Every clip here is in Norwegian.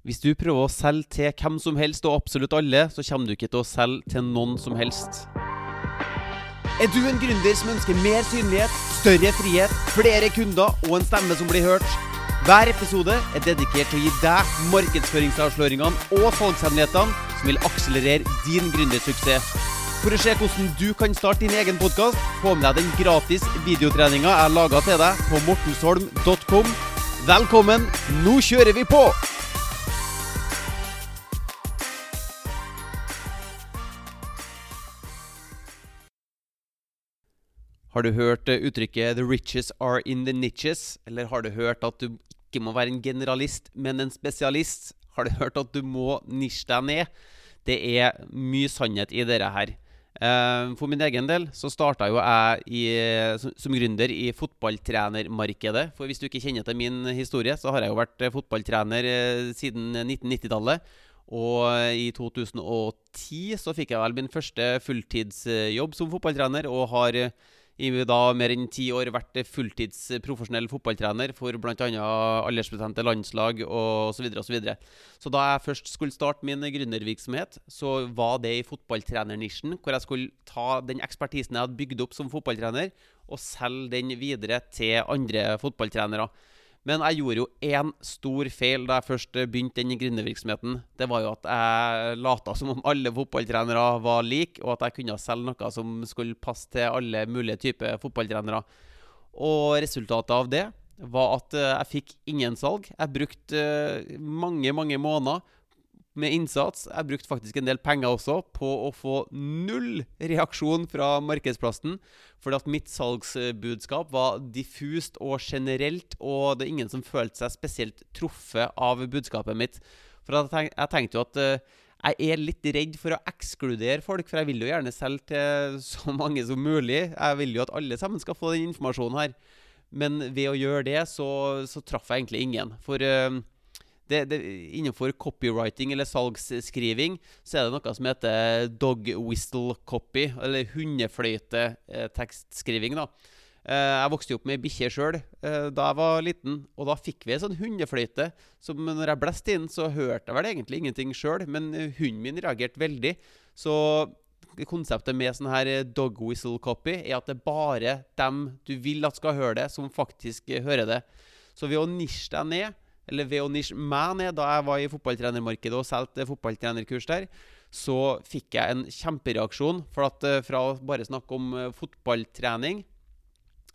Hvis du prøver å selge til hvem som helst og absolutt alle, så kommer du ikke til å selge til noen som helst. Er du en gründer som ønsker mer synlighet, større frihet, flere kunder og en stemme som blir hørt? Hver episode er dedikert til å gi deg markedsføringsavsløringene og salgshemmelighetene som vil akselerere din gründersuksess. For å se hvordan du kan starte din egen podkast, få med deg den gratis videotreninga jeg laga til deg på mortensholm.com. Velkommen, nå kjører vi på! Har du hørt eh, uttrykket 'the riches are in the niches'? Eller har du hørt at du ikke må være en generalist, men en spesialist? Har du hørt at du må nisje deg ned? Det er mye sannhet i dette her. Eh, for min egen del så starta jo jeg i, som gründer i fotballtrenermarkedet. For hvis du ikke kjenner til min historie, så har jeg jo vært eh, fotballtrener siden 1990-tallet. Og i 2010 så fikk jeg vel min første fulltidsjobb som fotballtrener, og har i da mer enn ti år vært fulltids profesjonell fotballtrener for bl.a. aldersbetente landslag og osv. Så, videre, så, så da jeg først skulle starte min gründervirksomhet, så var det i fotballtrenernisjen, hvor jeg skulle ta den ekspertisen jeg hadde bygd opp som fotballtrener, og selge den videre til andre fotballtrenere. Men jeg gjorde jo én stor feil da jeg først begynte den gründervirksomheten. Det var jo at jeg lata som om alle fotballtrenere var like, og at jeg kunne selge noe som skulle passe til alle mulige typer fotballtrenere. Og resultatet av det var at eh, jeg fikk ingen salg. Jeg brukte eh, mange, mange måneder med innsats. Jeg brukte faktisk en del penger også på å få null reaksjon fra markedsplassen. Fordi at mitt salgsbudskap var diffust og generelt, og det er ingen som følte seg spesielt truffet av budskapet mitt. For jeg, tenkte jo at uh, jeg er litt redd for å ekskludere folk, for jeg vil jo gjerne selge til så mange som mulig. Jeg vil jo at alle sammen skal få den informasjonen her. Men ved å gjøre det, så, så traff jeg egentlig ingen. For uh, det, det, innenfor copywriting eller salgsskriving så er det noe som heter dog whistle copy, eller hundefløytetekstskriving. da. Eh, jeg vokste opp med bikkje sjøl eh, da jeg var liten, og da fikk vi en sånn hundefløyte. Som når jeg blåste inn, så hørte jeg vel egentlig ingenting sjøl, men hunden min reagerte veldig. Så konseptet med sånn her dog whistle copy er at det er bare dem du vil at skal høre det, som faktisk hører det. Så ved å nisje deg ned eller ved å nisje meg ned da jeg var i fotballtrenermarkedet og solgte fotballtrenerkurs der, så fikk jeg en kjempereaksjon. For at uh, fra å bare snakke om uh, fotballtrening,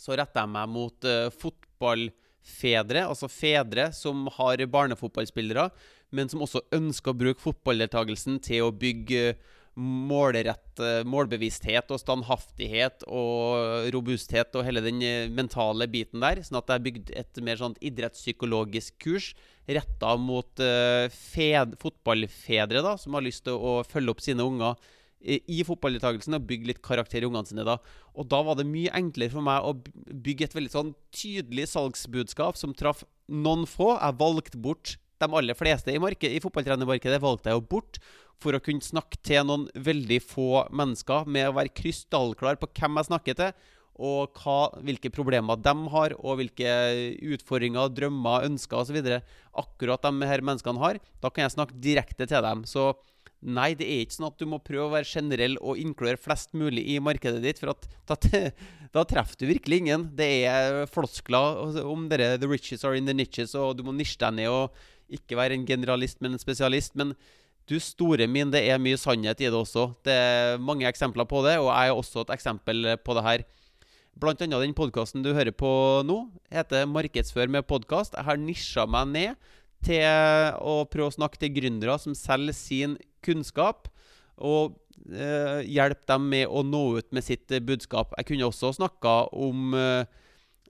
så retta jeg meg mot uh, fotballfedre, altså fedre som har barnefotballspillere, men som også ønsker å bruke fotballdeltakelsen til å bygge målrett målbevissthet og standhaftighet og robusthet og hele den eh, mentale biten der. Sånn at jeg bygde et mer sånn idrettspsykologisk kurs retta mot uh, fed, fotballfedre da, som har lyst til å følge opp sine unger i fotballdeltakelsen og bygge litt karakter i ungene sine. da. Og da var det mye enklere for meg å bygge et veldig sånn tydelig salgsbudskap som traff noen få. Jeg valgte bort de aller fleste i, marked, i fotballtrenermarkedet valgte jeg jo bort for å kunne snakke til noen veldig få mennesker, med å være krystallklar på hvem jeg snakker til, og hva, hvilke problemer de har, og hvilke utfordringer, drømmer, ønsker osv. akkurat de her menneskene har. Da kan jeg snakke direkte til dem. Så nei, det er ikke sånn at du må prøve å være generell og inkludere flest mulig i markedet ditt, for at, da, treffer du virkelig ingen. Det er floskler om dere, 'the riches are in the niches', og du må nisje deg ned og ikke være en generalist, men en spesialist. Men du store min, det er mye sannhet i det også. Det er mange eksempler på det, og jeg er også et eksempel på det her. Blant annet den podkasten du hører på nå, heter 'Markedsfør med podkast'. Jeg har nisja meg ned til å prøve å snakke til gründere som selger sin kunnskap, og eh, hjelpe dem med å nå ut med sitt budskap. Jeg kunne også snakka om eh,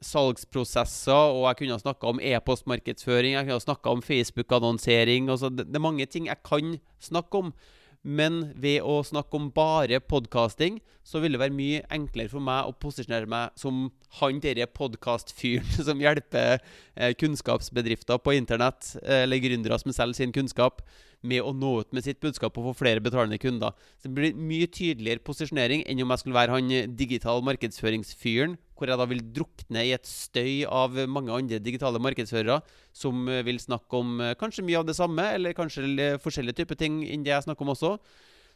salgsprosesser, og jeg kunne ha snakka om e-postmarkedsføring, jeg kunne ha snakka om Facebook-annonsering. Altså det, det, er mange ting jeg kan snakke om. Men ved å snakke om bare podkasting, så vil det være mye enklere for meg å posisjonere meg som han derre podkastfyren som hjelper eh, kunnskapsbedrifter på internett, eh, eller gründere som selger sin kunnskap, med å nå ut med sitt budskap og få flere betalende kunder. Så det blir mye tydeligere posisjonering enn om jeg skulle være han digital markedsføringsfyren, hvor jeg da vil drukne i et støy av mange andre digitale markedsførere som vil snakke om kanskje mye av det samme, eller kanskje forskjellige typer ting enn det jeg snakker om også.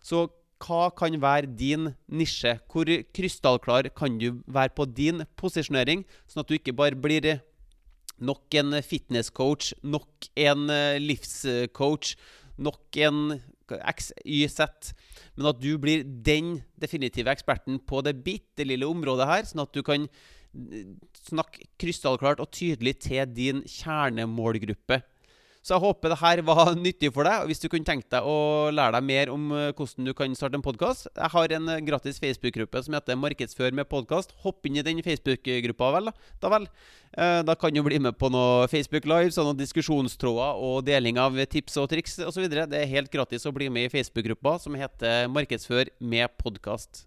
Så hva kan være din nisje? Hvor krystallklar kan du være på din posisjonering, sånn at du ikke bare blir nok en fitnesscoach, nok en eh, livscoach, nok en X, Y, Z. men at du blir den definitive eksperten på det bitte lille området her, sånn at du kan eh, snakke krystallklart og tydelig til din kjernemålgruppe. Så jeg håper det her var nyttig for deg. Hvis du kunne tenkt deg å lære deg mer om eh, hvordan du kan starte en podkast Jeg har en eh, gratis Facebook-gruppe som heter 'Markedsfør med podkast'. Hopp inn i den Facebook-gruppa, vel. Da vel. Eh, da kan du bli med på noe Facebook Live, sånne diskusjonstråder og deling av tips og triks osv. Det er helt gratis å bli med i Facebook-gruppa som heter 'Markedsfør med podkast'.